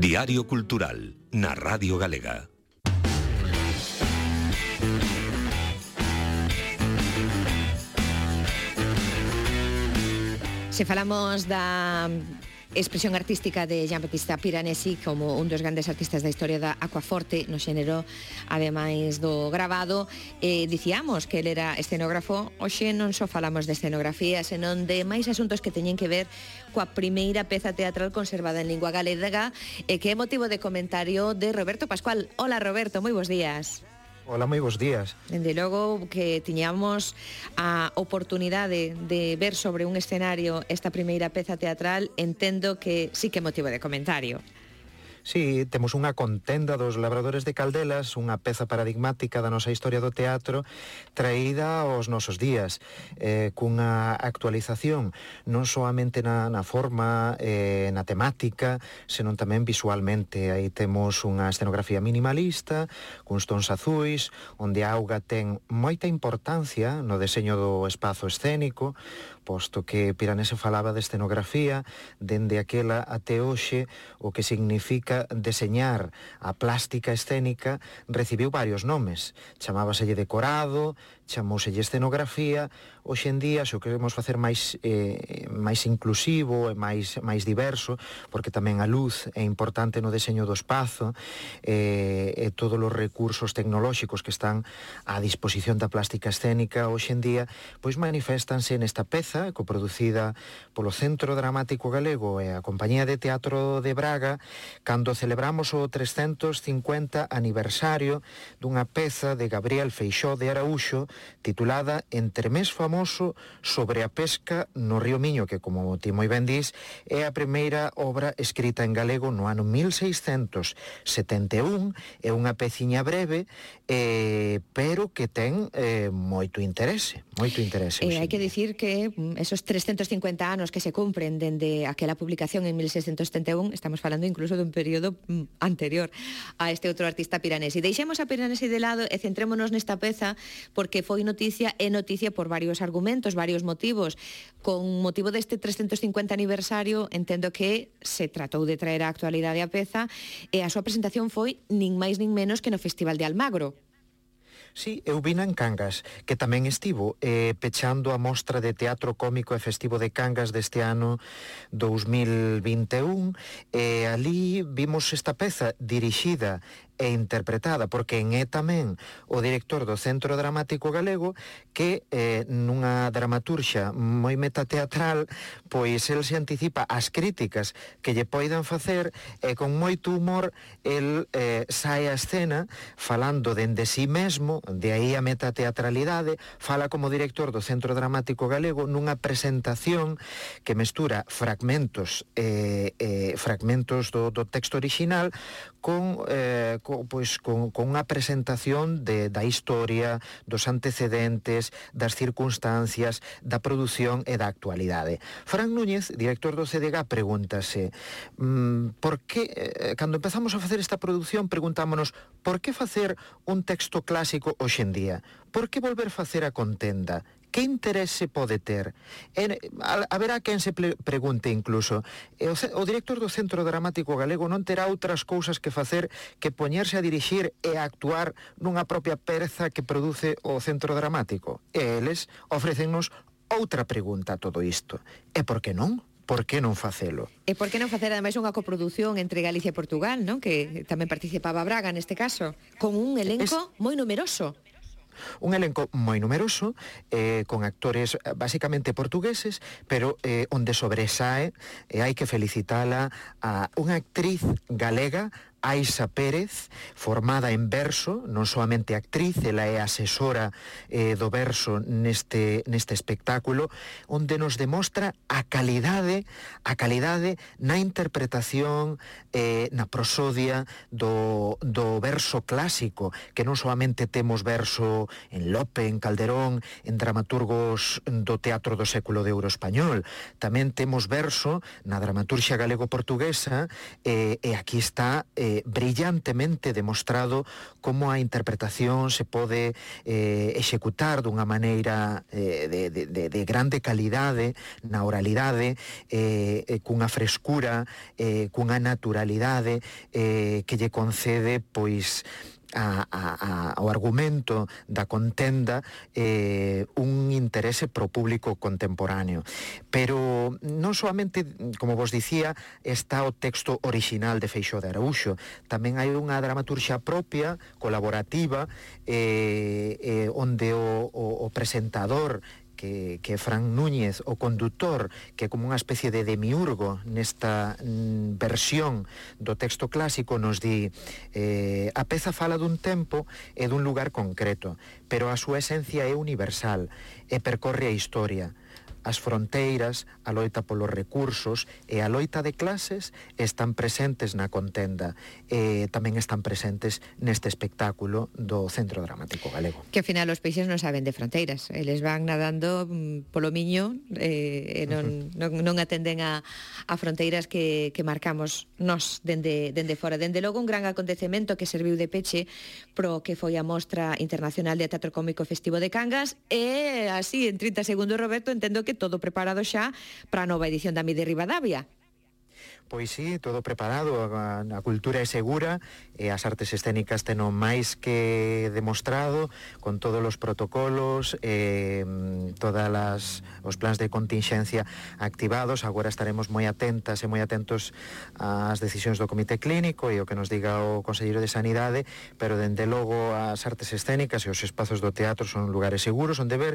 Diario Cultural, na Radio Galega. Se falamos da Expresión artística de Jean-Baptiste Piranesi como un dos grandes artistas da historia da Aquaforte no xénero ademais do grabado eh, dicíamos que el era escenógrafo. Hoxe non só falamos de escenografía senón de máis asuntos que teñen que ver coa primeira peza teatral conservada en lingua galega e que é motivo de comentario de Roberto Pascual. Hola Roberto, moi bons días. Ola, moi bons días. Dende logo que tiñamos a oportunidade de ver sobre un escenario esta primeira peza teatral, entendo que sí que motivo de comentario. Sí, temos unha contenda dos labradores de Caldelas, unha peza paradigmática da nosa historia do teatro traída aos nosos días, eh, cunha actualización non soamente na, na forma, eh, na temática, senón tamén visualmente. Aí temos unha escenografía minimalista, cuns tons azuis, onde a auga ten moita importancia no deseño do espazo escénico, posto que Piranese falaba de escenografía, dende aquela até hoxe o que significa deseñar a plástica escénica recibiu varios nomes. Chamábaselle decorado, chamouselle escenografía. Hoxe en día xo queremos facer máis eh, máis inclusivo e máis máis diverso, porque tamén a luz é importante no deseño do espazo eh, e todos os recursos tecnolóxicos que están á disposición da plástica escénica hoxe en día, pois manifestanse nesta peza coproducida polo Centro Dramático Galego e a Compañía de Teatro de Braga, cando cando celebramos o 350 aniversario dunha peza de Gabriel Feixó de Araúxo titulada Entremés famoso sobre a pesca no río Miño, que como ti moi ben dís, é a primeira obra escrita en galego no ano 1671, é unha peciña breve, eh, pero que ten eh, moito interese, moito interese. Eh, hai que dicir que mm, esos 350 anos que se cumpren dende aquela publicación en 1671, estamos falando incluso dun período período mm, anterior a este outro artista piranesi. Deixemos a piranesi de lado e centrémonos nesta peza porque foi noticia e noticia por varios argumentos, varios motivos. Con motivo deste 350 aniversario, entendo que se tratou de traer a actualidade a peza e a súa presentación foi nin máis nin menos que no Festival de Almagro Sí, eu vina en Cangas, que tamén estivo eh, pechando a mostra de teatro cómico e festivo de Cangas deste ano 2021. E eh, ali vimos esta peza dirixida e interpretada, porque en é tamén o director do Centro Dramático Galego que eh, nunha dramaturxa moi metateatral, pois el se anticipa as críticas que lle poidan facer e con moito humor el eh, sai a escena falando dende si sí mesmo, de aí a metateatralidade, fala como director do Centro Dramático Galego nunha presentación que mestura fragmentos eh, eh, fragmentos do, do texto original con, eh, con co, pois, con, con unha presentación de, da historia, dos antecedentes, das circunstancias, da produción e da actualidade. Fran Núñez, director do CDG, pregúntase mmm, por que, eh, cando empezamos a facer esta produción, preguntámonos por que facer un texto clásico hoxendía? Por que volver facer a contenda? que interese pode ter? En, a, haberá quen se pregunte incluso. Eh, o, o director do Centro Dramático Galego non terá outras cousas que facer que poñerse a dirixir e a actuar nunha propia perza que produce o Centro Dramático. E eles ofrecennos outra pregunta a todo isto. E por que non? por que non facelo? E por que non facer ademais unha coprodución entre Galicia e Portugal, non? Que tamén participaba Braga neste caso, con un elenco es... moi numeroso. Un elenco moi numeroso, eh, con actores eh, basicamente portugueses, pero eh, onde sobresae, e eh, hai que felicitala, a unha actriz galega, Aisa Pérez, formada en verso, non soamente actriz, ela é asesora eh, do verso neste, neste espectáculo, onde nos demostra a calidade, a calidade na interpretación, eh, na prosodia do, do verso clásico, que non soamente temos verso en Lope, en Calderón, en dramaturgos do teatro do século de Euro Español, tamén temos verso na dramaturxia galego-portuguesa, eh, e aquí está eh, eh, brillantemente demostrado como a interpretación se pode eh, executar dunha maneira eh, de, de, de grande calidade na oralidade, eh, eh, cunha frescura, eh, cunha naturalidade eh, que lle concede pois a, a, a, ao argumento da contenda eh, un interese pro público contemporáneo. Pero non solamente, como vos dicía, está o texto original de Feixó de Araúxo, tamén hai unha dramaturxia propia, colaborativa, eh, eh, onde o, o, o presentador que, que Fran Núñez, o condutor, que como unha especie de demiurgo nesta mm, versión do texto clásico nos di eh, a peza fala dun tempo e dun lugar concreto, pero a súa esencia é universal e percorre a historia. As fronteiras, a loita polos recursos e a loita de clases están presentes na contenda e tamén están presentes neste espectáculo do Centro Dramático Galego. Que ao final os peixes non saben de fronteiras, eles van nadando mm, polo miño eh, e non, non, non atenden a, a fronteiras que, que marcamos nós dende, dende fora. Dende logo un gran acontecemento que serviu de peche pro que foi a Mostra Internacional de Teatro Cómico Festivo de Cangas e así en 30 segundos Roberto entendo que que todo preparado xa para a nova edición da Mide Rivadavia. Pois sí, todo preparado, a, a cultura é segura e as artes escénicas teno máis que demostrado con todos os protocolos, eh, todas as, os plans de continxencia activados, agora estaremos moi atentas e moi atentos ás decisións do Comité Clínico e o que nos diga o Conselleiro de Sanidade, pero dende logo as artes escénicas e os espazos do teatro son lugares seguros onde ver,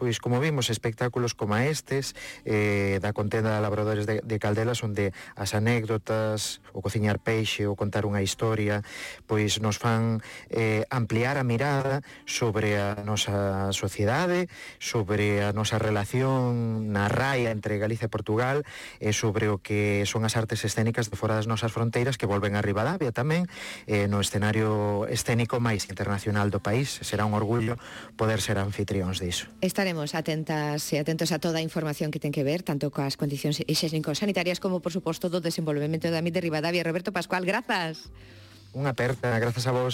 pois como vimos, espectáculos como estes eh, da contenda de labradores de, de Caldelas onde as as anécdotas, o cociñar peixe, o contar unha historia, pois nos fan eh, ampliar a mirada sobre a nosa sociedade, sobre a nosa relación na raia entre Galicia e Portugal, e sobre o que son as artes escénicas de fora das nosas fronteiras que volven a Rivadavia tamén, eh, no escenario escénico máis internacional do país. Será un orgullo poder ser anfitrións diso. Estaremos atentas e atentos a toda a información que ten que ver tanto coas condicións higiénico-sanitarias como, por suposto, do desenvolvemento da MIT de Rivadavia. Roberto Pascual, grazas. Unha aperta, grazas a vos.